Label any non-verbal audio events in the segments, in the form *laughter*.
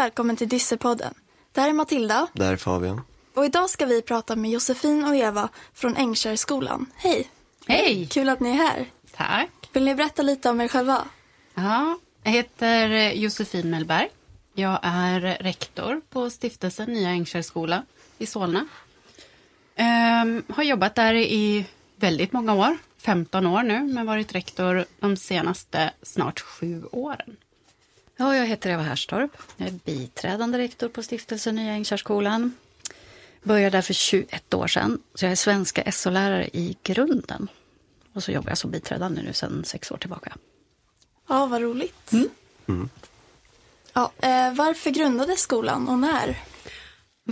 välkommen till Dyssepodden. Det här är Matilda Det här är Fabian. och idag ska vi prata med Josefin och Eva från Ängkärrskolan. Hej! Hej! Kul att ni är här. Tack. Vill ni berätta lite om er själva? Ja, jag heter Josefin Mellberg. Jag är rektor på stiftelsen Nya Ängkärrskola i Solna. Ehm, har jobbat där i väldigt många år, 15 år nu, men varit rektor de senaste snart sju åren. Ja, jag heter Eva Härstorp. Jag är biträdande rektor på stiftelsen Nya Ängkärrskolan. Började där för 21 år sedan, så jag är svenska SO-lärare i grunden. Och så jobbar jag som biträdande nu sedan sex år tillbaka. Ja, vad roligt. Ja, eh, varför grundades skolan och när?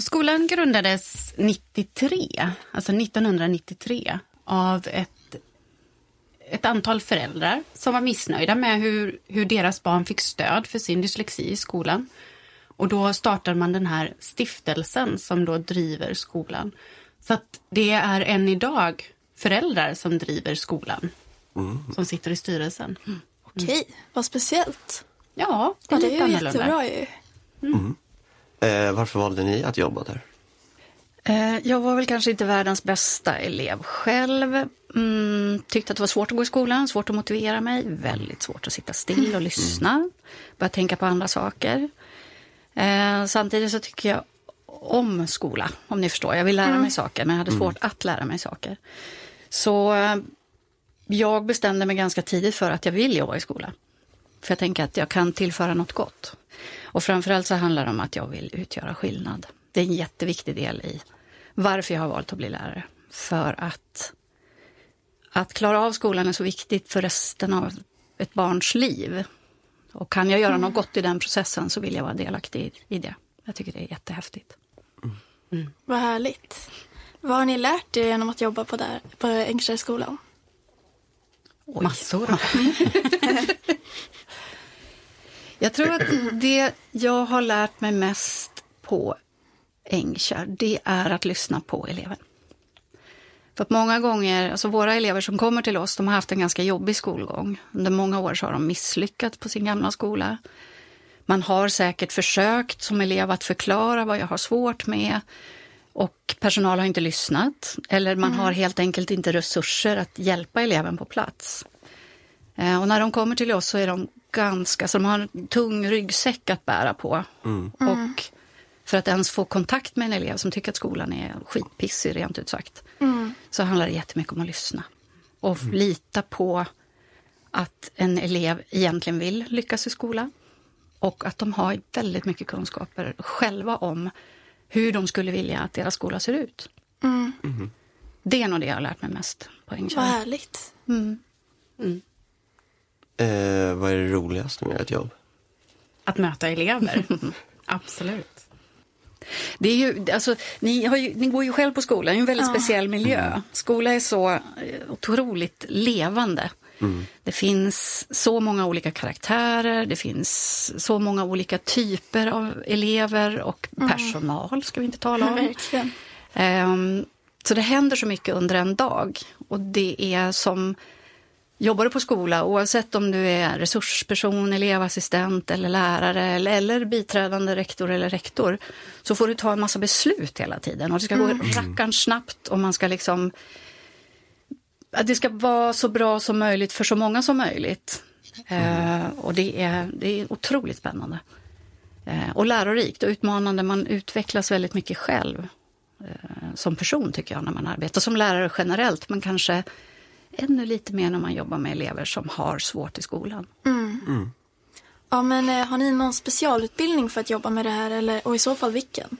Skolan grundades 93, alltså 1993, av ett, ett antal föräldrar som var missnöjda med hur, hur deras barn fick stöd för sin dyslexi i skolan. Och då startade man den här stiftelsen som då driver skolan. Så att det är än idag föräldrar som driver skolan, som sitter i styrelsen. Okej, vad speciellt. Ja, det Ja, är det lite är ju annorlunda. jättebra ju. Eh, varför valde ni att jobba där? Eh, Jag var väl kanske inte världens bästa elev själv. Mm, tyckte att det var svårt att gå i skolan, svårt att motivera mig, väldigt svårt att sitta still och lyssna. Börja tänka på andra saker. Eh, samtidigt så tycker jag om skola, om ni förstår. Jag vill lära mig saker, men jag hade svårt att lära mig saker. Så eh, jag bestämde mig ganska tidigt för att jag vill jobba i skola. För jag tänker att jag kan tillföra något gott. Och framförallt så handlar det om att jag vill utgöra skillnad. Det är en jätteviktig del i varför jag har valt att bli lärare. För att, att klara av skolan är så viktigt för resten av ett barns liv. Och kan jag göra något gott i den processen så vill jag vara delaktig i det. Jag tycker det är jättehäftigt. Vad härligt. Vad har ni lärt er genom att jobba på, där, på Ängkärrskolan? Massor. *laughs* Jag tror att det jag har lärt mig mest på Ängkärr, det är att lyssna på eleven. För att många gånger, alltså våra elever som kommer till oss, de har haft en ganska jobbig skolgång. Under många år så har de misslyckats på sin gamla skola. Man har säkert försökt som elev att förklara vad jag har svårt med och personal har inte lyssnat. Eller man har helt enkelt inte resurser att hjälpa eleven på plats. Eh, Och när de kommer till oss så är de ganska, så de har en tung ryggsäck att bära på. Och för att ens få kontakt med en elev som tycker att skolan är skitpissig, rent ut sagt, så handlar det jättemycket om att lyssna. Och lita på att en elev egentligen vill lyckas i skolan. Och att de har väldigt mycket kunskaper själva om hur de skulle vilja att deras skola ser ut. Det är nog det jag har lärt mig mest på Vad Ängkärr. härligt. Eh, vad är det roligaste med ert jobb? Att möta elever. *laughs* Absolut. Det är ju, alltså, ni, har ju, ni går ju själv på skolan, det är en väldigt speciell miljö. Skola är så eh, otroligt levande. Det finns så många olika karaktärer, det finns så många olika typer av elever och personal ska vi inte tala om. *laughs* Verkligen. Ehm, så det händer så mycket under en dag. Och det är som jobbar du på skola, oavsett om du är resursperson, elevassistent eller lärare eller, eller biträdande rektor eller rektor, så får du ta en massa beslut hela tiden. Och det ska gå rackarns snabbt och man ska liksom... Det ska vara så bra som möjligt för så många som möjligt. Eh, och det är, det är otroligt spännande. Eh, och lärorikt och utmanande. Man utvecklas väldigt mycket själv eh, som person tycker jag när man arbetar som lärare generellt, men kanske ännu lite mer när man jobbar med elever som har svårt i skolan. Ja, men eh, har ni någon specialutbildning för att jobba med det här eller, och i så fall vilken?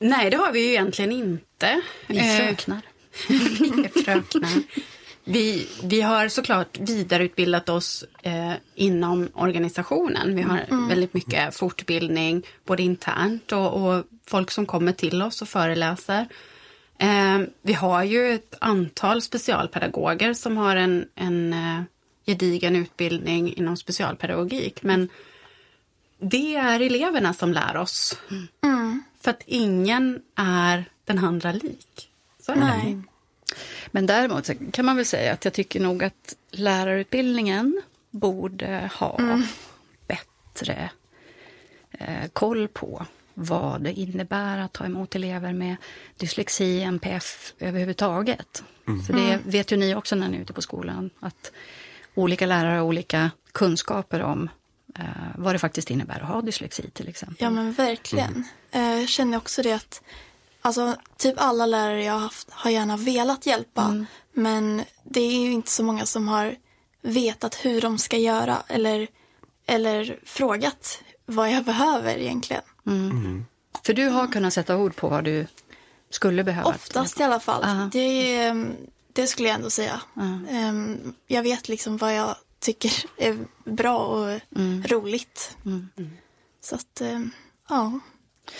Nej, det har vi ju egentligen inte. Vi Eh, fröknar. *laughs* Inga fröknar. Vi, vi har såklart vidareutbildat oss eh, inom organisationen. Vi har väldigt mycket fortbildning, både internt och, och folk som kommer till oss och föreläser. Eh, vi har ju ett antal specialpedagoger som har en, en eh, gedigen utbildning inom specialpedagogik. Men det är eleverna som lär oss. För att ingen är den andra lik. Så. Nej. Men däremot kan man väl säga att jag tycker nog att lärarutbildningen borde ha bättre eh, koll på vad det innebär att ta emot elever med dyslexi, NPF överhuvudtaget. Så det vet ju ni också när ni är ute på skolan, att olika lärare har olika kunskaper om eh, vad det faktiskt innebär att ha dyslexi till exempel. Ja men verkligen. Eh, Jag känner också det att alltså, typ alla lärare jag har haft har gärna velat hjälpa. Men det är ju inte så många som har vetat hur de ska göra eller, eller frågat vad jag behöver egentligen. För du har kunnat sätta ord på vad du skulle behöva. Oftast i alla fall. Ja. Det, är, det skulle jag ändå säga. Ehm, Jag vet liksom vad jag tycker är bra och roligt. Så att, ehm, ja.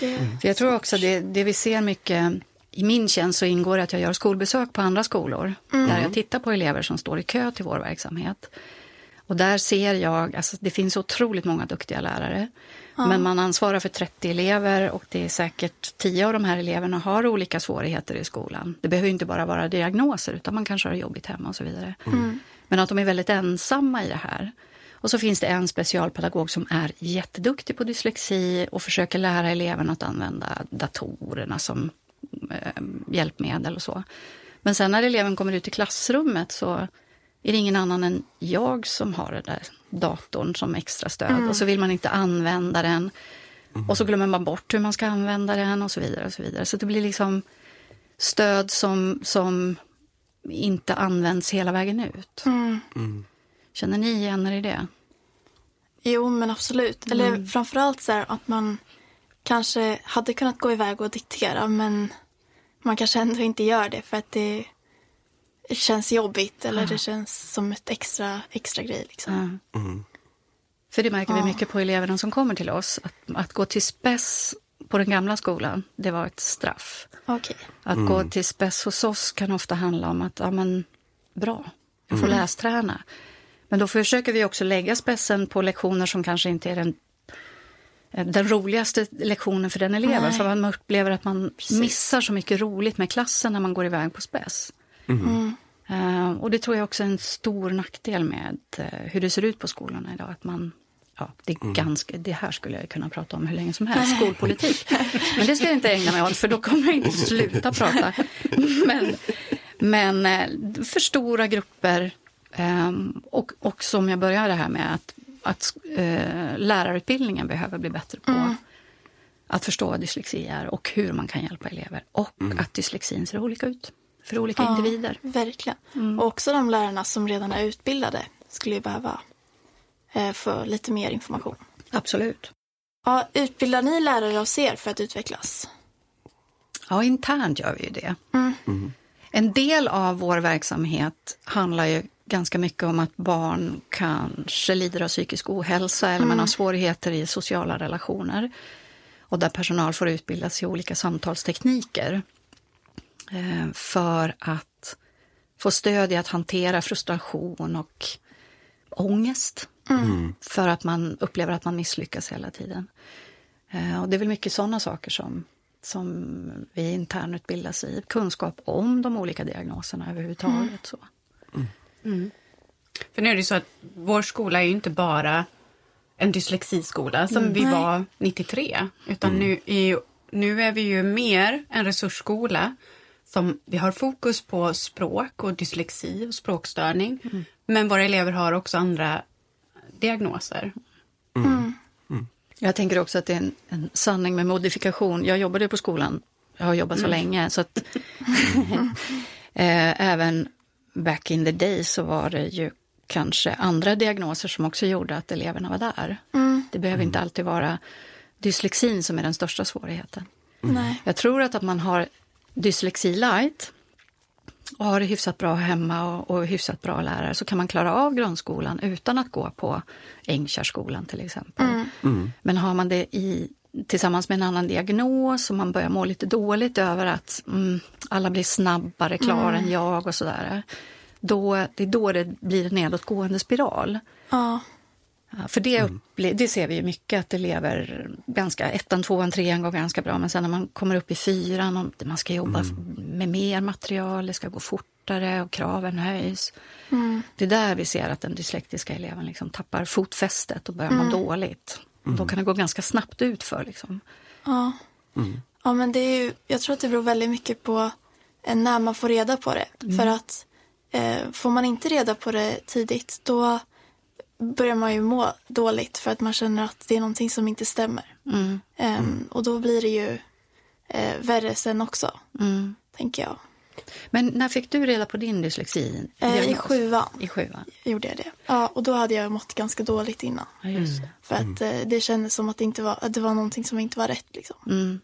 Det, För jag tror också det, det vi ser mycket i min tjänst så ingår det att jag gör skolbesök på andra skolor där jag tittar på elever som står i kö till vår verksamhet. Och där ser jag, alltså det finns otroligt många duktiga lärare. Men man ansvarar för 30 elever och det är säkert 10 av de här eleverna har olika svårigheter i skolan. Det behöver inte bara vara diagnoser utan man kanske har jobbigt hemma och så vidare. Men att de är väldigt ensamma i det här. Och så finns det en specialpedagog som är jätteduktig på dyslexi och försöker lära eleverna att använda datorerna som eh, hjälpmedel och så. Men sen när eleven kommer ut i klassrummet så är det ingen annan än jag som har den där datorn som extra stöd. Och så vill man inte använda den. Och så glömmer man bort hur man ska använda den och så vidare. och Så vidare. Så det blir liksom stöd som, som inte används hela vägen ut. Känner ni igen er i det? Jo, men absolut. Eller framförallt så här att man kanske hade kunnat gå iväg och diktera men man kanske ändå inte gör det för att det känns jobbigt eller det känns som ett extra, extra grej. Liksom. Ja. För det märker vi mycket på eleverna som kommer till oss. Att, att gå till spess på den gamla skolan, det var ett straff. Okej. Att gå till spess hos oss kan ofta handla om att, ja men bra, jag får lästräna. Men då försöker vi också lägga spessen på lektioner som kanske inte är den, den roligaste lektionen för den eleven. Nej. För man upplever att man missar så mycket roligt med klassen när man går iväg på spess. Eh, och det tror jag också är en stor nackdel med eh, hur det ser ut på skolorna idag. Att man, ja, det, är ganska, det här skulle jag kunna prata om hur länge som helst, skolpolitik. Men det ska jag inte ägna mig åt för då kommer jag inte sluta prata. *laughs* Men, men eh, för stora grupper ehm, och, och som jag började här med att, att lärarutbildningen behöver bli bättre på att förstå vad dyslexi är och hur man kan hjälpa elever. Och att dyslexin ser olika ut för olika Ja, individer. Verkligen. Och också de lärarna som redan är utbildade skulle ju behöva eh, få lite mer information. Absolut. Ja, utbildar ni lärare hos er för att utvecklas? Ja, internt gör vi ju det. En del av vår verksamhet handlar ju ganska mycket om att barn kanske lider av psykisk ohälsa eller man har svårigheter i sociala relationer. Och där personal får utbildas i olika samtalstekniker. Eh, För att få stöd i att hantera frustration och ångest. För att man upplever att man misslyckas hela tiden. Eh, Och det är väl mycket sådana saker som, som vi internutbildas i. Kunskap om de olika diagnoserna överhuvudtaget. Så. För nu är det så att vår skola är ju inte bara en dyslexiskola som vi var 93. Utan nu, är, nu är vi ju mer en resursskola som vi har fokus på språk och dyslexi och språkstörning. Men våra elever har också andra diagnoser. Jag tänker också att det är en, en sanning med modifikation. Jag jobbade på skolan, jag har jobbat så länge, så att *laughs* eh, även back in the day så var det ju kanske andra diagnoser som också gjorde att eleverna var där. Det behöver inte alltid vara dyslexin som är den största svårigheten. Nej. Jag tror att, att man har dyslexi light och har det hyfsat bra hemma och, och hyfsat bra lärare så kan man klara av grundskolan utan att gå på Ängkärrskolan till exempel. Men har man det i, tillsammans med en annan diagnos och man börjar må lite dåligt över att mm, alla blir snabbare klara än jag och sådär. Då, det är då det blir en nedåtgående spiral. Ja. För det, upple- det ser vi ju mycket att elever, ganska, ettan, tvåan, trean går ganska bra men sen när man kommer upp i fyran och man ska jobba f- med mer material, det ska gå fortare och kraven höjs. Det är där vi ser att den dyslektiska eleven liksom tappar fotfästet och börjar må dåligt. Då kan det gå ganska snabbt ut för liksom. Ja. ja, men det är ju, jag tror att det beror väldigt mycket på eh, när man får reda på det. För att eh, får man inte reda på det tidigt då börjar man ju må dåligt för att man känner att det är någonting som inte stämmer. Ehm, och då blir det ju eh, värre sen också, tänker jag. Men när fick du reda på din dyslexi? Eh, I sjuan I sjuan. gjorde jag det. Ja, och då hade jag mått ganska dåligt innan. Ja, just det. För att eh, det kändes som att det, inte var, att det var någonting som inte var rätt. Liksom.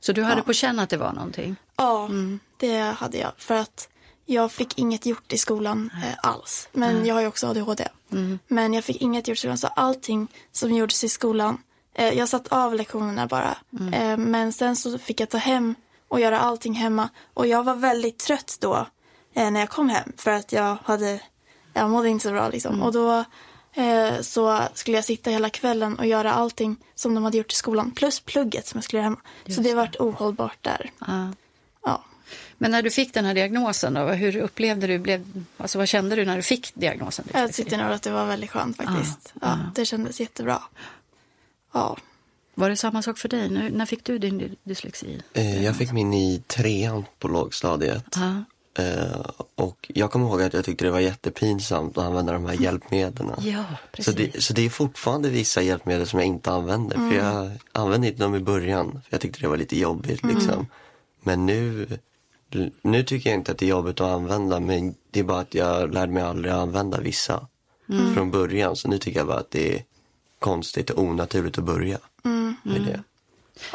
Så du hade Ja. på känn att det var någonting? Ja, det hade jag. För att jag fick inget gjort i skolan eh, alls. Men jag har ju också ADHD. Men jag fick inget gjort i skolan. Så allting som gjordes i skolan. Eh, jag satt av lektionerna bara. Eh, men sen så fick jag ta hem och göra allting hemma. Och jag var väldigt trött då eh, när jag kom hem. För att jag hade, jag mådde inte så bra liksom. Och då eh, så skulle jag sitta hela kvällen och göra allting som de hade gjort i skolan. Plus plugget som jag skulle göra hemma. så det vart ohållbart där. Ja. Men när du fick den här diagnosen, då, hur upplevde du, blev, alltså vad kände du när du fick diagnosen? Jag tyckte nog att det var väldigt skönt faktiskt. Ja, Det kändes jättebra. Ja. Var det samma sak för dig? Nu, när fick du din dy- dyslexi? Eh, jag fick min i trean på lågstadiet. Ja. Eh, och jag kommer ihåg att jag tyckte det var jättepinsamt att använda de här hjälpmedlen. Ja, Så precis. det, så det är fortfarande vissa hjälpmedel som jag inte använder. För jag använde inte dem i början. För jag tyckte det var lite jobbigt liksom. Men nu, nu tycker jag inte att det är jobbigt att använda. Men det är bara att jag lärde mig aldrig att använda vissa från början. Så nu tycker jag bara att det är konstigt och onaturligt att börja med det.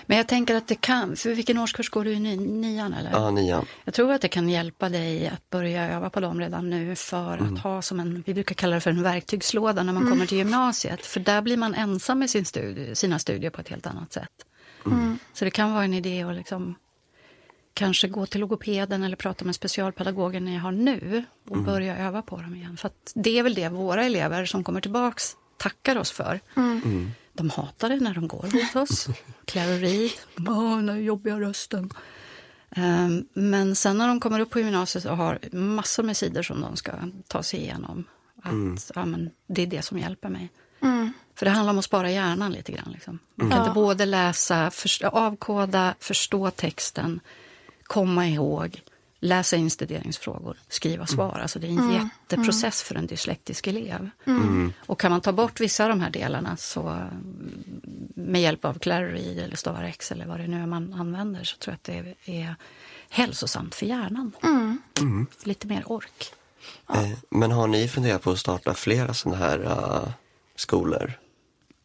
Men jag tänker att det kan, för vilken årskurs går du i? Ni, nian eller? Ja, nian. Jag tror att det kan hjälpa dig att börja öva på dem redan nu för att ha som en, vi brukar kalla det för en verktygslåda när man kommer till gymnasiet. För där blir man ensam med sin studie, sina studier på ett helt annat sätt. Så det kan vara en idé att liksom kanske gå till logopeden eller prata med specialpedagogen ni har nu och börja öva på dem igen. För att det är väl det våra elever som kommer tillbaks tackar oss för. De hatar det när de går hos oss. *laughs* Clara Reid, åh, den jobbiga rösten. Ehm, Men sen när de kommer upp på gymnasiet och har massor med sidor som de ska ta sig igenom. Att ja, men det är det som hjälper mig. För det handlar om att spara hjärnan lite grann. Liksom. Man kan Ja. inte både läsa, förstå, avkoda, förstå texten, komma ihåg, läsa instuderingsfrågor, skriva svar. Alltså det är en jätteprocess för en dyslektisk elev. Och kan man ta bort vissa av de här delarna så mm, med hjälp av Clary eller Stavar X eller vad det nu är man använder så tror jag att det är hälsosamt för hjärnan. Lite mer ork. Eh, Men har ni funderat på att starta flera sådana här eh, skolor?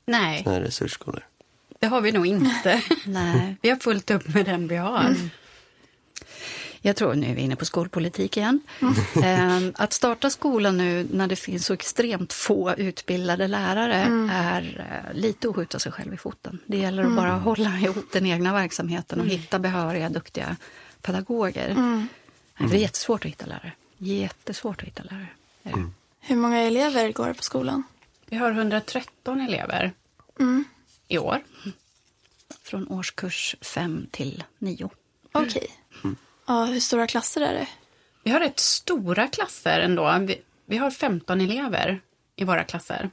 Nej, Såna här resursskolor? det har vi nog inte. *laughs* Nej. Vi har fullt upp med den vi har. Jag tror, nu är vi inne på skolpolitik igen. Ehm, Att starta skolan nu när det finns så extremt få utbildade lärare är eh, lite att skjuta sig själv i foten. Det gäller att bara hålla ihop den egna verksamheten och hitta behöriga, duktiga pedagoger. Nej, Det är jättesvårt att hitta lärare. Jättesvårt att hitta lärare. är det. Hur många elever går på skolan? Vi har 113 elever i år. Från årskurs 5 till 9. Okej. Ja, hur stora klasser är det? Vi har rätt stora klasser ändå. Vi, vi har 15 elever i våra klasser.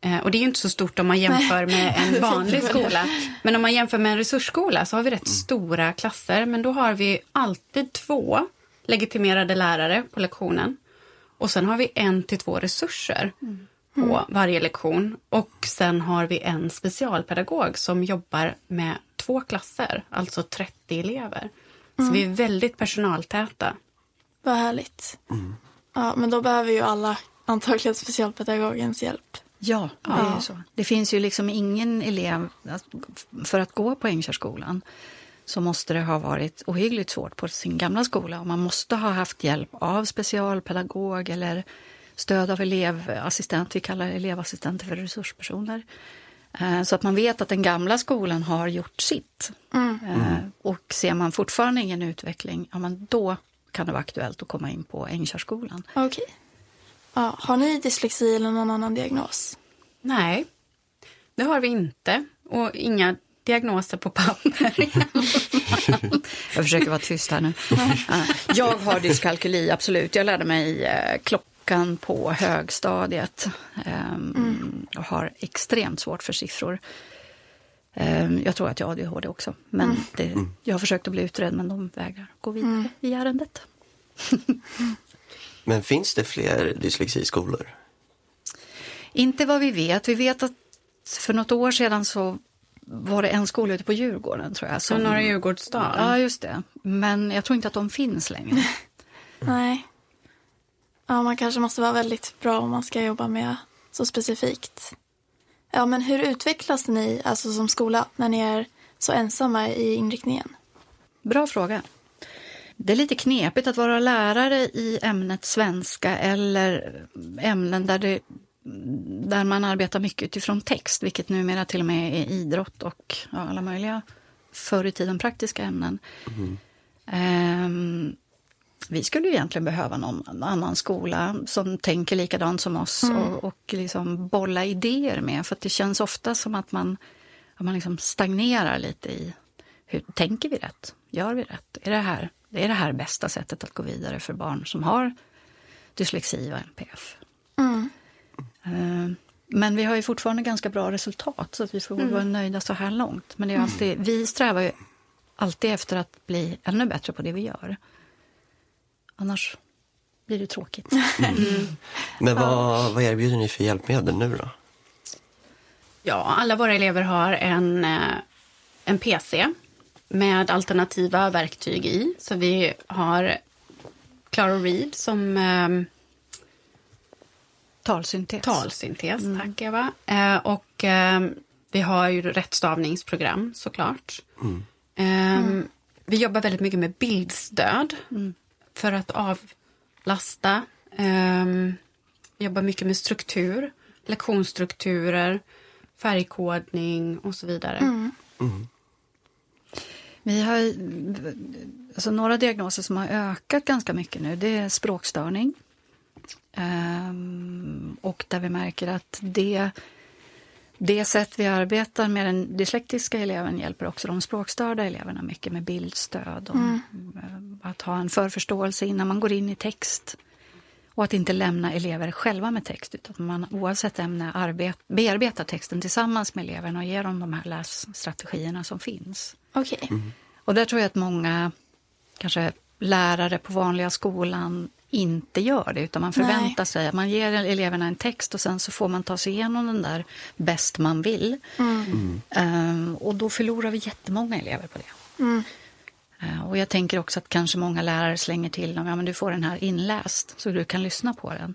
Eh, och det är ju inte så stort om man jämför med en *laughs* vanlig skola. Men om man jämför med en resursskola så har vi rätt stora klasser. Men då har vi alltid två legitimerade lärare på lektionen. Och sen har vi en till två resurser på varje lektion. Och sen har vi en specialpedagog som jobbar med två klasser, alltså 30 elever. Så vi är väldigt personaltäta. Vad härligt. Ja, men då behöver ju alla antagligen specialpedagogens hjälp. Ja, det är ju så. Det finns ju liksom ingen elev... För att gå på Ängkärrskolan så måste det ha varit ohyggligt svårt på sin gamla skola. Och man måste ha haft hjälp av specialpedagog eller stöd av elevassistent. Vi kallar elevassistenter för resurspersoner. Eh, Så att man vet att den gamla skolan har gjort sitt. Eh, Och ser man fortfarande ingen utveckling, ja, men då kan det vara aktuellt att komma in på Ängkärrskolan. Okej. Ja, har ni dyslexi eller någon annan diagnos? Nej, det har vi inte. Och inga diagnoser på papper. *laughs* Jag försöker vara tyst här nu. *laughs* Ja, Jag har dyskalkyli, absolut. Jag lärde mig eh, klockan på högstadiet. Ehm, och har extremt svårt för siffror. Ehm, jag tror att jag har ADHD också. Men Mm. det, jag har försökt att bli utredd men de vägrar gå vidare i ärendet. *laughs* Men finns det fler dyslexiskolor? Inte vad vi vet. Vi vet att för något år sedan så var det en skola ute på Djurgården tror jag. Så Norra Djurgårdsstaden. Ja, just det. Men jag tror inte att de finns längre. *laughs* Nej. Ja, man kanske måste vara väldigt bra om man ska jobba med så specifikt. Ja, men hur utvecklas ni alltså som skola när ni är så ensamma i inriktningen? Bra fråga. Det är lite knepigt att vara lärare i ämnet svenska eller ämnen där, det, där man arbetar mycket utifrån text, vilket numera till och med är idrott och alla möjliga förr i tiden praktiska ämnen. Ehm, vi skulle egentligen behöva någon annan skola som tänker likadant som oss och, och liksom bolla idéer med. För det känns ofta som att man, att man liksom stagnerar lite i hur tänker vi rätt? Gör vi rätt? Är det här är det här bästa sättet att gå vidare för barn som har dyslexi och NPF? Eh, Men vi har ju fortfarande ganska bra resultat så att vi får väl vara nöjda så här långt. Men det är alltid, vi strävar ju alltid efter att bli ännu bättre på det vi gör. Annars blir det tråkigt. *laughs* Men vad, vad erbjuder ni för hjälpmedel nu då? Ja, alla våra elever har en, eh, en PC med alternativa verktyg i. Så vi har Claro Read som eh, Talsyntes. talsyntes, tack Eva. Eh, och eh, vi har ju rättstavningsprogram såklart. Eh, Vi jobbar väldigt mycket med bildstöd för att avlasta. Eh, vi jobbar mycket med struktur, lektionsstrukturer, färgkodning och så vidare. Vi har alltså några diagnoser som har ökat ganska mycket nu. Det är språkstörning. Ehm, och där vi märker att det, det sätt vi arbetar med den dyslektiska eleven hjälper också de språkstörda eleverna mycket med bildstöd och eh, att ha en förförståelse innan man går in i text. Och att inte lämna elever själva med text utan att man oavsett ämne arbet, bearbetar texten tillsammans med eleverna och ger dem de här lässtrategierna som finns. Okej. Och där tror jag att många kanske lärare på vanliga skolan inte gör det, utan man förväntar Nej. sig att man ger eleverna en text och sen så får man ta sig igenom den där bäst man vill. Ehm, och då förlorar vi jättemånga elever på det. Eh, och jag tänker också att kanske många lärare slänger till dem, ja men du får den här inläst så du kan lyssna på den.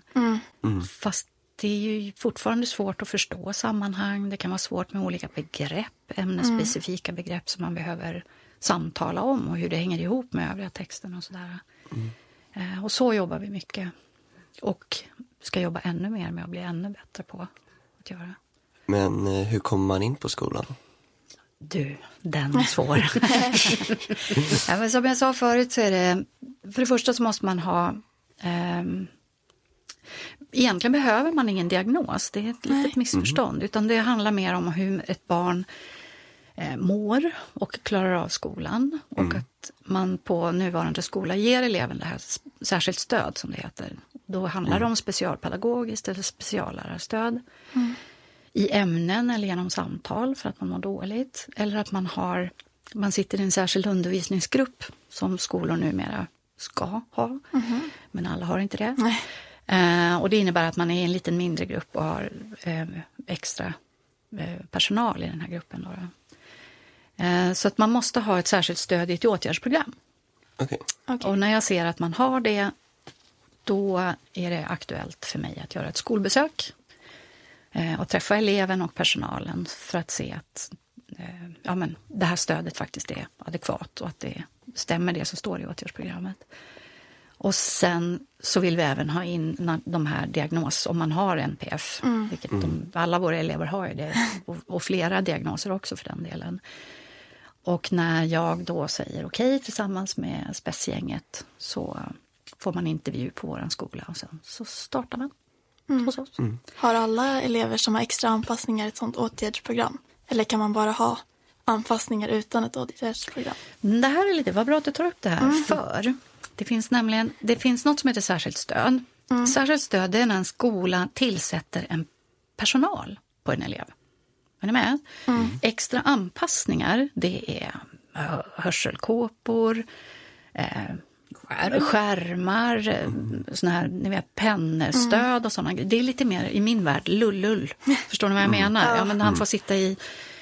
Fast det är ju fortfarande svårt att förstå sammanhang. Det kan vara svårt med olika begrepp, ämnesspecifika begrepp som man behöver samtala om och hur det hänger ihop med övriga texten och sådär. Eh, Och så jobbar vi mycket. Och ska jobba ännu mer med att bli ännu bättre på att göra. Men eh, hur kommer man in på skolan? Du, den är svår. *laughs* ja, men som jag sa förut så är det, för det första så måste man ha ehm, Egentligen behöver man ingen diagnos, det är ett litet missförstånd. Utan det handlar mer om hur ett barn eh, mår och klarar av skolan. Och att man på nuvarande skola ger eleven det här särskilt stöd som det heter. Då handlar det om specialpedagogiskt eller speciallärarstöd i ämnen eller genom samtal för att man mår dåligt. Eller att man, har, man sitter i en särskild undervisningsgrupp som skolor numera ska ha. Men alla har inte det. Nej. Eh, och det innebär att man är i en liten mindre grupp och har eh, extra eh, personal i den här gruppen. Då, då. Så att man måste ha ett särskilt stöd i ett åtgärdsprogram. Okej. Okej. Och när jag ser att man har det, då är det aktuellt för mig att göra ett skolbesök eh, och träffa eleven och personalen för att se att eh, ja, men det här stödet faktiskt är adekvat och att det stämmer det som står i åtgärdsprogrammet. Och sen så vill vi även ha in de här diagnos, om man har NPF, vilket de, alla våra elever har ju det, och, och flera diagnoser också för den delen. Och när jag då säger okej tillsammans med spetsgänget så får man intervju på vår skola och sen så startar man hos oss. Har alla elever som har extra anpassningar ett sånt åtgärdsprogram? Eller kan man bara ha anpassningar utan ett åtgärdsprogram? Det här är lite, vad bra att du tar upp det här, för det finns nämligen det finns något som heter särskilt stöd. Särskilt stöd är när en skola tillsätter en personal på en elev. Är ni med? Extra anpassningar, det är hö- hörselkåpor, eh, skärmar, eh, såna här, ni vet, pennstöd och sådana. Det är lite mer, i min värld, lullull. Förstår ni vad jag menar? Ja, men han får sitta i,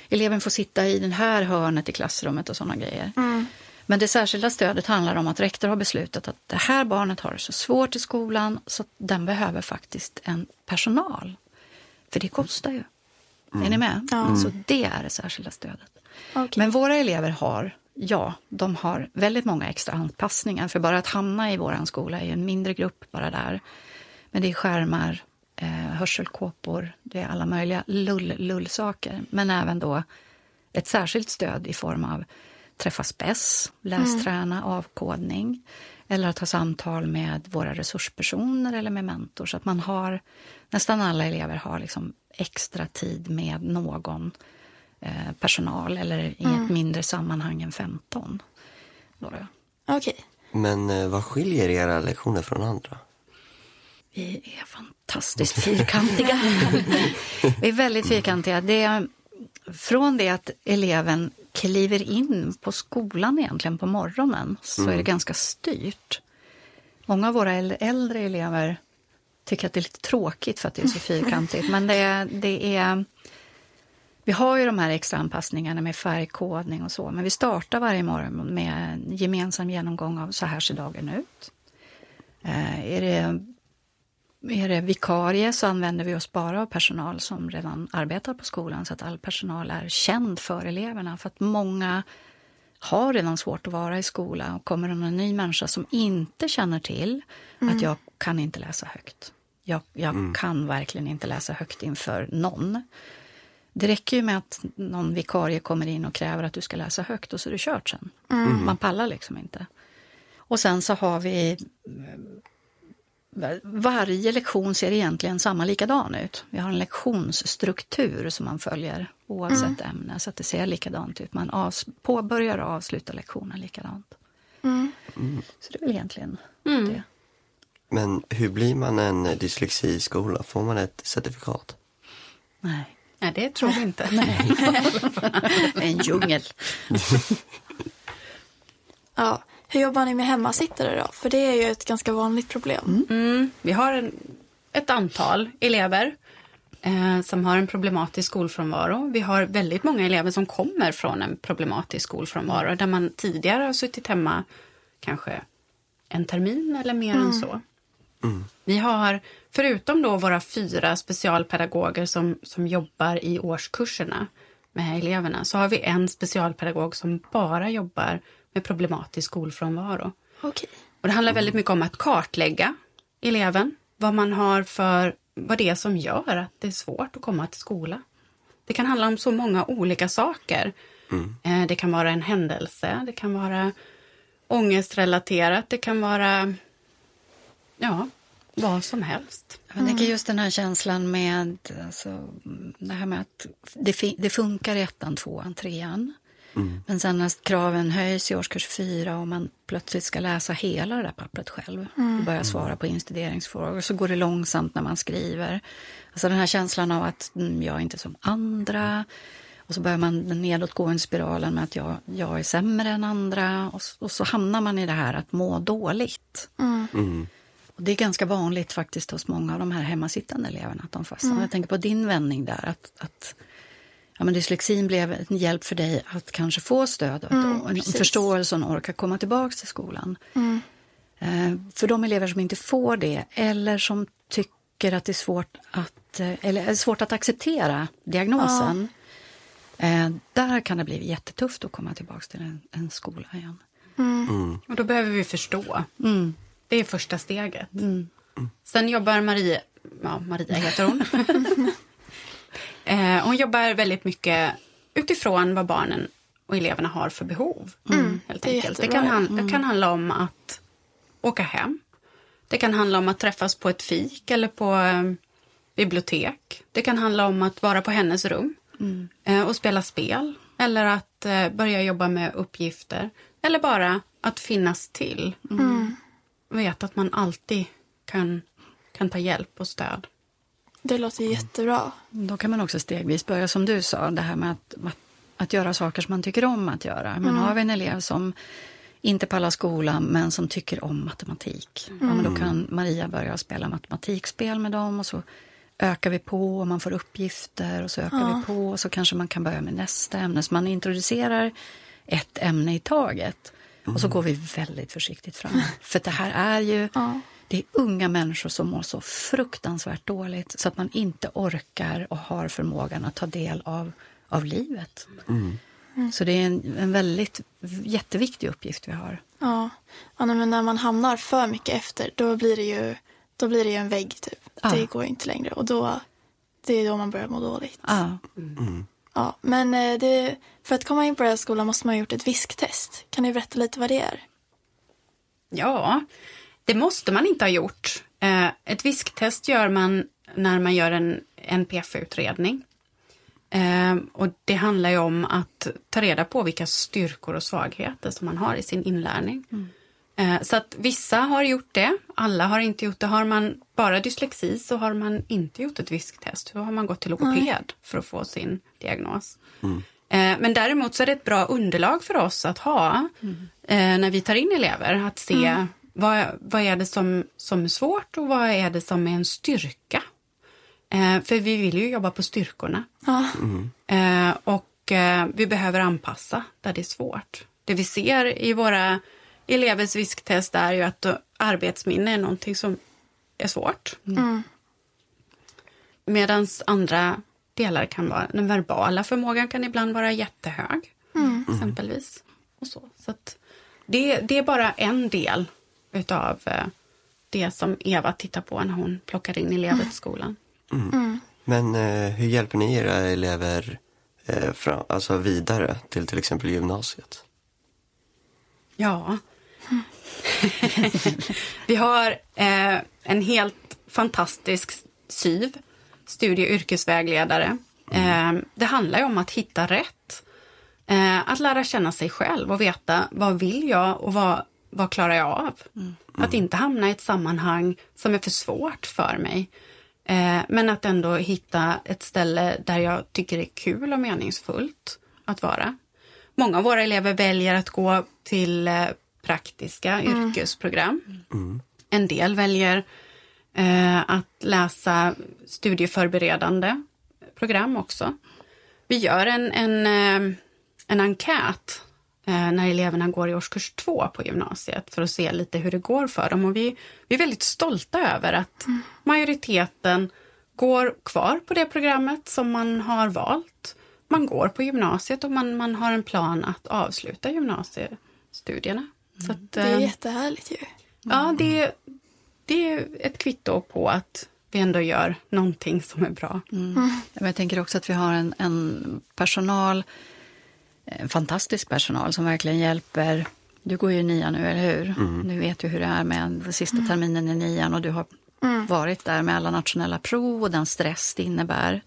eleven får sitta i det här hörnet i klassrummet och sådana grejer. Men det särskilda stödet handlar om att rektor har beslutat att det här barnet har det så svårt i skolan så den behöver faktiskt en personal. För det kostar ju. Är ni med? Så det är det särskilda stödet. Okej. Men våra elever har, ja, de har väldigt många extra anpassningar. För bara att hamna i våran skola är en mindre grupp bara där. Men det är skärmar, eh, hörselkåpor, det är alla möjliga lull-lull-saker. Men även då ett särskilt stöd i form av träffa spess, lästräna, avkodning eller att ha samtal med våra resurspersoner eller med mentor. Så att man har, nästan alla elever har liksom extra tid med någon eh, personal eller i ett mindre sammanhang än 15. Då då. Okej. Men eh, vad skiljer era lektioner från andra? Vi är fantastiskt fyrkantiga. *laughs* vi är väldigt fyrkantiga. Det är från det att eleven kliver in på skolan egentligen på morgonen så är det ganska styrt. Många av våra äl- äldre elever tycker att det är lite tråkigt för att det är så fyrkantigt. Men det det är... Vi har ju de här extra anpassningarna med färgkodning och så. Men vi startar varje morgon med en gemensam genomgång av så här ser dagen ut. Eh, är det är det vikarie så använder vi oss bara av personal som redan arbetar på skolan så att all personal är känd för eleverna. För att många har redan svårt att vara i skolan och kommer det någon ny människa som inte känner till att jag kan inte läsa högt. Jag, jag kan verkligen inte läsa högt inför någon. Det räcker ju med att någon vikarie kommer in och kräver att du ska läsa högt och så är det kört sen. Man pallar liksom inte. Och sen så har vi varje lektion ser egentligen samma likadan ut. Vi har en lektionsstruktur som man följer oavsett ämne så att det ser likadant ut. Man avs- påbörjar och avslutar lektionen likadant. Så det är väl egentligen det. Men hur blir man en eh, dyslexiskola? Får man ett certifikat? Nej, Nej, det tror vi inte. *laughs* en djungel. *laughs* Ja. Hur jobbar ni med hemmasittare då? För det är ju ett ganska vanligt problem. Mm, vi har en, ett antal elever eh, som har en problematisk skolfrånvaro. Vi har väldigt många elever som kommer från en problematisk skolfrånvaro där man tidigare har suttit hemma kanske en termin eller mer än så. Vi har, förutom då våra fyra specialpedagoger som, som jobbar i årskurserna med eleverna, så har vi en specialpedagog som bara jobbar med problematisk skolfrånvaro. Okej. Och det handlar väldigt mycket om att kartlägga eleven, vad man har för, vad det är som gör att det är svårt att komma till skola. Det kan handla om så många olika saker. Eh, Det kan vara en händelse, det kan vara ångestrelaterat, det kan vara ja, vad som helst. Jag tänker just den här känslan med alltså, det här med att det, det funkar i ettan, tvåan, trean. Men sen när kraven höjs i årskurs fyra och man plötsligt ska läsa hela det där pappret själv och börja svara på instuderingsfrågor så går det långsamt när man skriver. Alltså den här känslan av att mm, jag är inte som andra. Och så börjar man den nedåtgående spiralen med att jag, jag är sämre än andra. Och, och så hamnar man i det här att må dåligt. Och det är ganska vanligt faktiskt hos många av de här hemmasittande eleverna att de fastnar. Jag tänker på din vändning där, att, att ja, men dyslexin blev en hjälp för dig att kanske få stöd och, och en förståelse och orka komma tillbaka till skolan. Eh, för de elever som inte får det eller som tycker att det är svårt att, eh, eller är svårt att acceptera diagnosen. Eh, där kan det bli jättetufft att komma tillbaka till en, en skola igen. Och då behöver vi förstå. Mm. Det är första steget. Sen jobbar Maria, ja Maria heter hon. *laughs* eh, hon jobbar väldigt mycket utifrån vad barnen och eleverna har för behov. Helt det enkelt. Det, kan han, det kan handla om att åka hem. Det kan handla om att träffas på ett fik eller på eh, bibliotek. Det kan handla om att vara på hennes rum eh, och spela spel. Eller att eh, börja jobba med uppgifter. Eller bara att finnas till. Veta att man alltid kan, kan ta hjälp och stöd. Det låter jättebra. Då kan man också stegvis börja, som du sa, det här med att, att, att göra saker som man tycker om att göra. Men har vi en elev som inte pallar skolan men som tycker om matematik, ja, men då kan Maria börja spela matematikspel med dem och så ökar vi på och man får uppgifter och så ökar vi på och så kanske man kan börja med nästa ämne. Så man introducerar ett ämne i taget och så går vi väldigt försiktigt fram. För det här är ju Ja. det är unga människor som mår så fruktansvärt dåligt så att man inte orkar och har förmågan att ta del av, av livet. Så det är en, en väldigt jätteviktig uppgift vi har. Ja, ja men när man hamnar för mycket efter då blir det ju, då blir det ju en vägg typ. Ja. Det går inte längre och då, det är då man börjar må dåligt. Ja, Ja, men eh, det, för att komma in på den här skolan måste man ha gjort ett visktest. Kan ni berätta lite vad det är? Ja, det måste man inte ha gjort. Eh, Ett visktest gör man när man gör en NPF-utredning. Eh, Och det handlar ju om att ta reda på vilka styrkor och svagheter som man har i sin inlärning. Eh, Så att vissa har gjort det, alla har inte gjort det. Har man bara dyslexi så har man inte gjort ett visktest. Då har man gått till logoped för att få sin diagnos. Eh, Men däremot så är det ett bra underlag för oss att ha eh, när vi tar in elever. Att se vad, vad är det som, som är svårt och vad är det som är en styrka. Eh, För vi vill ju jobba på styrkorna. Eh, och eh, vi behöver anpassa där det är svårt. Det vi ser i våra elevers visktest är ju att arbetsminne är någonting som är svårt. mm. Medan andra delar kan vara, den verbala förmågan kan ibland vara jättehög. Exempelvis. Och så så att det, det är bara en del utav eh, det som Eva tittar på när hon plockar in elever till skolan. Men eh, hur hjälper ni era elever eh, fram, alltså vidare till till exempel gymnasiet? Ja. *laughs* Vi har eh, en helt fantastisk SYV, studie och yrkesvägledare. Eh, det handlar ju om att hitta rätt. Eh, att lära känna sig själv och veta vad vill jag och vad, vad klarar jag av? Att inte hamna i ett sammanhang som är för svårt för mig. Eh, men att ändå hitta ett ställe där jag tycker det är kul och meningsfullt att vara. Många av våra elever väljer att gå till praktiska yrkesprogram. En del väljer eh, att läsa studieförberedande program också. Vi gör en, en, eh, en enkät eh, när eleverna går i årskurs två på gymnasiet för att se lite hur det går för dem. Och vi, vi är väldigt stolta över att majoriteten går kvar på det programmet som man har valt. Man går på gymnasiet och man, man har en plan att avsluta gymnasiestudierna. Så att, Det är eh, jättehärligt ju. Ja, det, det är ett kvitto på att vi ändå gör någonting som är bra. Men Jag tänker också att vi har en, en personal, en fantastisk personal som verkligen hjälper. Du går ju i nian nu, eller hur? Du vet ju hur det är med den sista terminen i nian och du har varit där med alla nationella prov och den stress det innebär.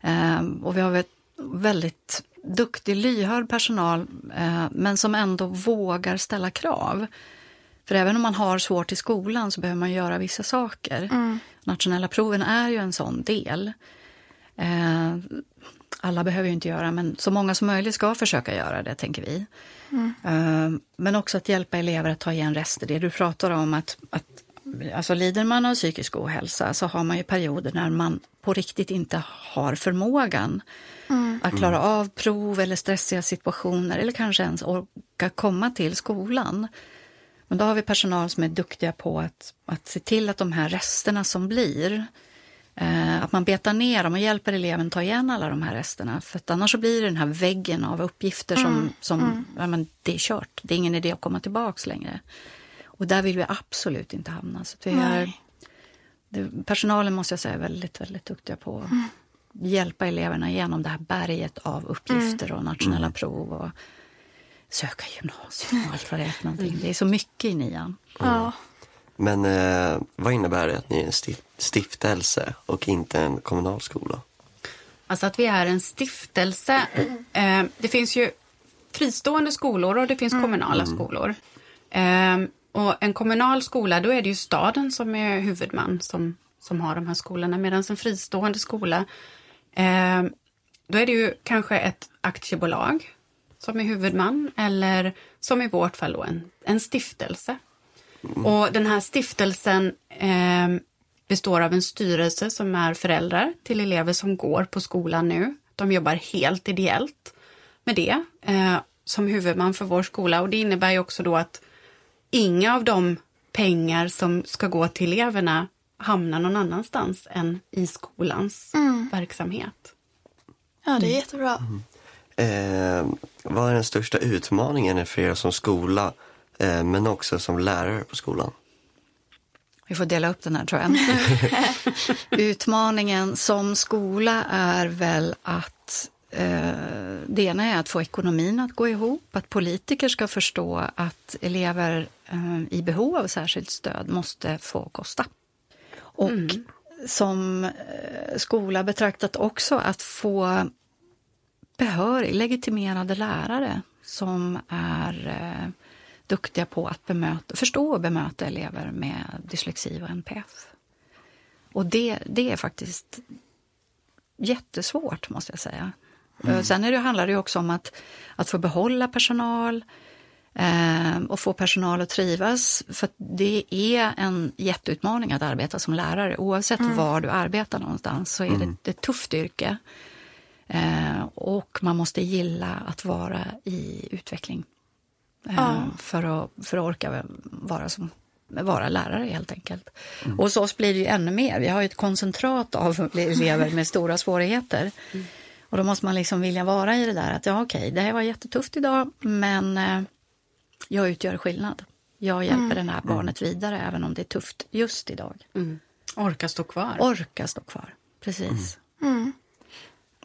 Ehm, och vi har ett väldigt duktig, lyhörd personal eh, men som ändå vågar ställa krav. För även om man har svårt i skolan så behöver man göra vissa saker. Nationella proven är ju en sån del. Eh, alla behöver ju inte göra, men så många som möjligt ska försöka göra det, tänker vi. Eh, men också att hjälpa elever att ta igen rester. Det du pratar om, att, att alltså lider man av psykisk ohälsa så har man ju perioder när man på riktigt inte har förmågan att klara av prov eller stressiga situationer eller kanske ens orka komma till skolan. Men då har vi personal som är duktiga på att, att se till att de här resterna som blir, eh, att man betar ner dem och hjälper eleven ta igen alla de här resterna. För annars så blir det den här väggen av uppgifter som, som ja, men det är kört. Det är ingen idé att komma tillbaks längre. Och där vill vi absolut inte hamna. Så vi är, personalen måste jag säga är väldigt, väldigt duktiga på att hjälpa eleverna igenom det här berget av uppgifter och nationella prov och söka gymnasium och allt vad det är för någonting. Det är så mycket i nian. Ja. Men eh, vad innebär det att ni är en sti- stiftelse och inte en kommunal skola? Alltså att vi är en stiftelse. Eh, det finns ju fristående skolor och det finns kommunala skolor. Eh, och en kommunal skola, då är det ju staden som är huvudman som som har de här skolorna, medan en fristående skola, eh, då är det ju kanske ett aktiebolag som är huvudman eller som i vårt fall då en, en stiftelse. Mm. Och den här stiftelsen eh, består av en styrelse som är föräldrar till elever som går på skolan nu. De jobbar helt ideellt med det eh, som huvudman för vår skola och det innebär ju också då att inga av de pengar som ska gå till eleverna hamnar någon annanstans än i skolans mm. verksamhet. Ja, det är jättebra. Mm. Eh, vad är den största utmaningen för er som skola, eh, men också som lärare på skolan? Vi får dela upp den här, tror jag. *laughs* Utmaningen som skola är väl att eh, det ena är att få ekonomin att gå ihop, att politiker ska förstå att elever eh, i behov av särskilt stöd måste få kosta. Och mm. som eh, skola betraktat också att få behörig, legitimerade lärare som är eh, duktiga på att bemöta, förstå och bemöta elever med dyslexi och NPF. Och det, det är faktiskt jättesvårt, måste jag säga. Mm. Sen är det, handlar det också om att, att få behålla personal eh, och få personal att trivas. För det är en jätteutmaning att arbeta som lärare. Oavsett mm. var du arbetar någonstans så är mm. det ett tufft yrke. Eh, och man måste gilla att vara i utveckling. Ja. för, att, för att orka vara, som, vara lärare helt enkelt. Mm. Och hos oss blir det ju ännu mer. Vi har ju ett koncentrat av *laughs* elever med stora svårigheter. Mm. Och då måste man liksom vilja vara i det där att ja okej, okay, det här var jättetufft idag men eh, jag utgör skillnad. Jag hjälper mm. det här barnet vidare även om det är tufft just idag. Mm. Orka stå kvar. Orka stå kvar, precis. Mm. mm.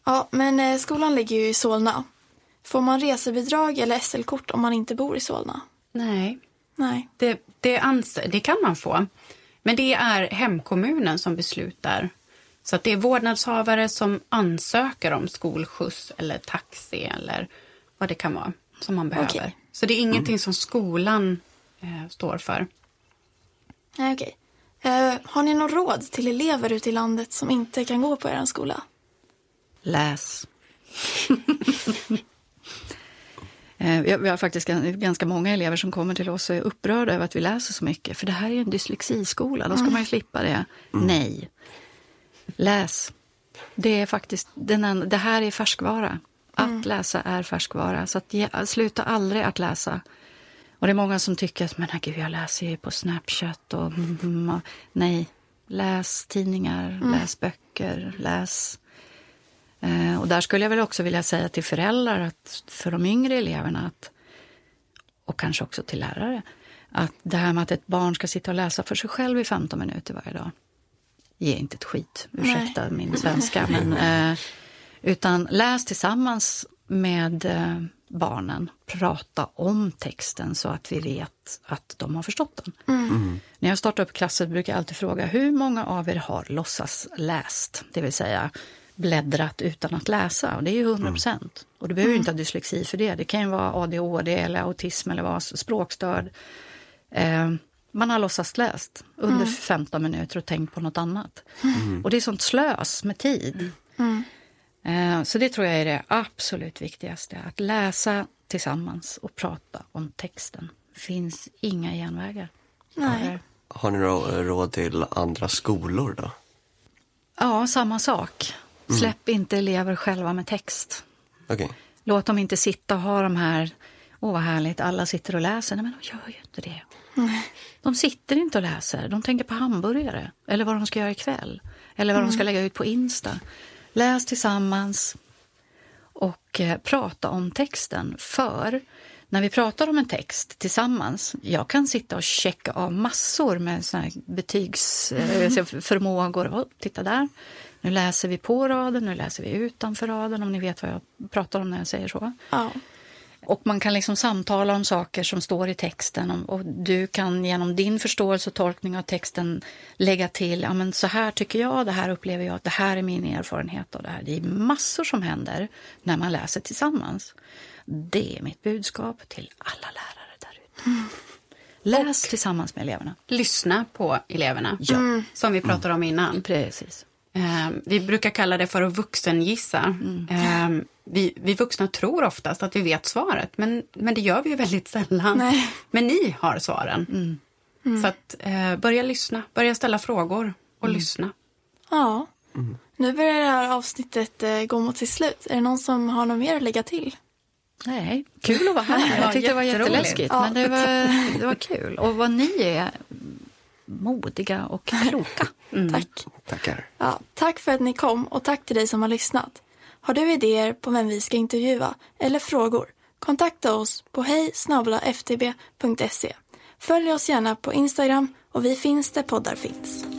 Ja, men eh, skolan ligger ju i Solna. Får man resebidrag eller SL-kort om man inte bor i Solna? Nej. Nej. Det, det, anser, det kan man få. Men det är hemkommunen som beslutar. Så att det är vårdnadshavare som ansöker om skolskjuts eller taxi eller vad det kan vara som man behöver. Okay. Så det är ingenting mm. som skolan eh, står för. Nej, okej. Eh, har ni något råd till elever ute i landet som inte kan gå på er skola? Läs. *laughs* Eh, vi har faktiskt ganska många elever som kommer till oss och är upprörda över att vi läser så mycket. För det här är en dyslexiskola, då ska mm. man ju slippa det. Mm. Nej. Läs. Det är faktiskt, den, det här är färskvara. Att mm. läsa är färskvara. Så att, ja, sluta aldrig att läsa. Och det är många som tycker att men herregud, jag läser ju på Snapchat och, mm, och nej. Läs tidningar, mm. läs böcker, läs Eh, och där skulle jag väl också vilja säga till föräldrar, att för de yngre eleverna att, och kanske också till lärare, att det här med att ett barn ska sitta och läsa för sig själv i 15 minuter varje dag, ge inte ett skit, ursäkta Nej. min svenska, men, *laughs* eh, utan läs tillsammans med eh, barnen, prata om texten så att vi vet att de har förstått den. Mm. Mm. När jag startar upp klasser brukar jag alltid fråga, hur många av er har låtsas läst? Det vill säga bläddrat utan att läsa. Och det är ju 100 procent. Mm. Och du behöver mm. inte ha dyslexi för det. Det kan ju vara ADHD eller autism eller vad, språkstörd. Eh, man har låtsas läst under mm. 15 minuter och tänkt på något annat. Mm. Och det är sånt slös med tid. Mm. Eh, så det tror jag är det absolut viktigaste. Att läsa tillsammans och prata om texten. Det finns inga genvägar. Nej. Har ni råd till andra skolor då? Ja, samma sak. Mm. Släpp inte elever själva med text. Okay. Låt dem inte sitta och ha de här, åh vad härligt, alla sitter och läser. Nej, men de gör ju inte det. Mm. De sitter inte och läser, de tänker på hamburgare. Eller vad de ska göra ikväll. Eller vad mm. de ska mm. lägga ut på Insta. Läs tillsammans och eh, prata om texten. För när vi pratar om en text tillsammans, jag kan sitta och checka av massor med betygsförmågor. Mm. titta där, nu läser vi på raden, nu läser vi utanför raden, om ni vet vad jag pratar om när jag säger så. Ja. Och man kan liksom samtala om saker som står i texten och du kan genom din förståelse och tolkning av texten lägga till, ja men så här tycker jag, det här upplever jag, det här är min erfarenhet av det här. Det är massor som händer när man läser tillsammans. Det är mitt budskap till alla lärare där ute. Mm. Läs tillsammans med eleverna. Lyssna på eleverna, Ja. Som vi pratade om innan. Precis. Eh, vi brukar kalla det för att vuxengissa. Mm. Eh, vi, vi vuxna tror oftast att vi vet svaret, men, men det gör vi ju väldigt sällan. Nej. Men ni har svaren. Mm. Så att, eh, börja lyssna, börja ställa frågor och Mm. lyssna. Ja. Nu börjar det här avsnittet eh, gå mot sitt slut. Är det någon som har något mer att lägga till? Nej, kul att vara här. *laughs* Ja, Jag tyckte det var jätteläskigt, Ja. men det var, det var kul. Och vad ni är modiga och *laughs* kloka. Tack. Tackar. Ja, tack för att ni kom och tack till dig som har lyssnat. Har du idéer på vem vi ska intervjua eller frågor? Kontakta oss på hej ftb.se. Följ oss gärna på Instagram och vi finns där poddar finns.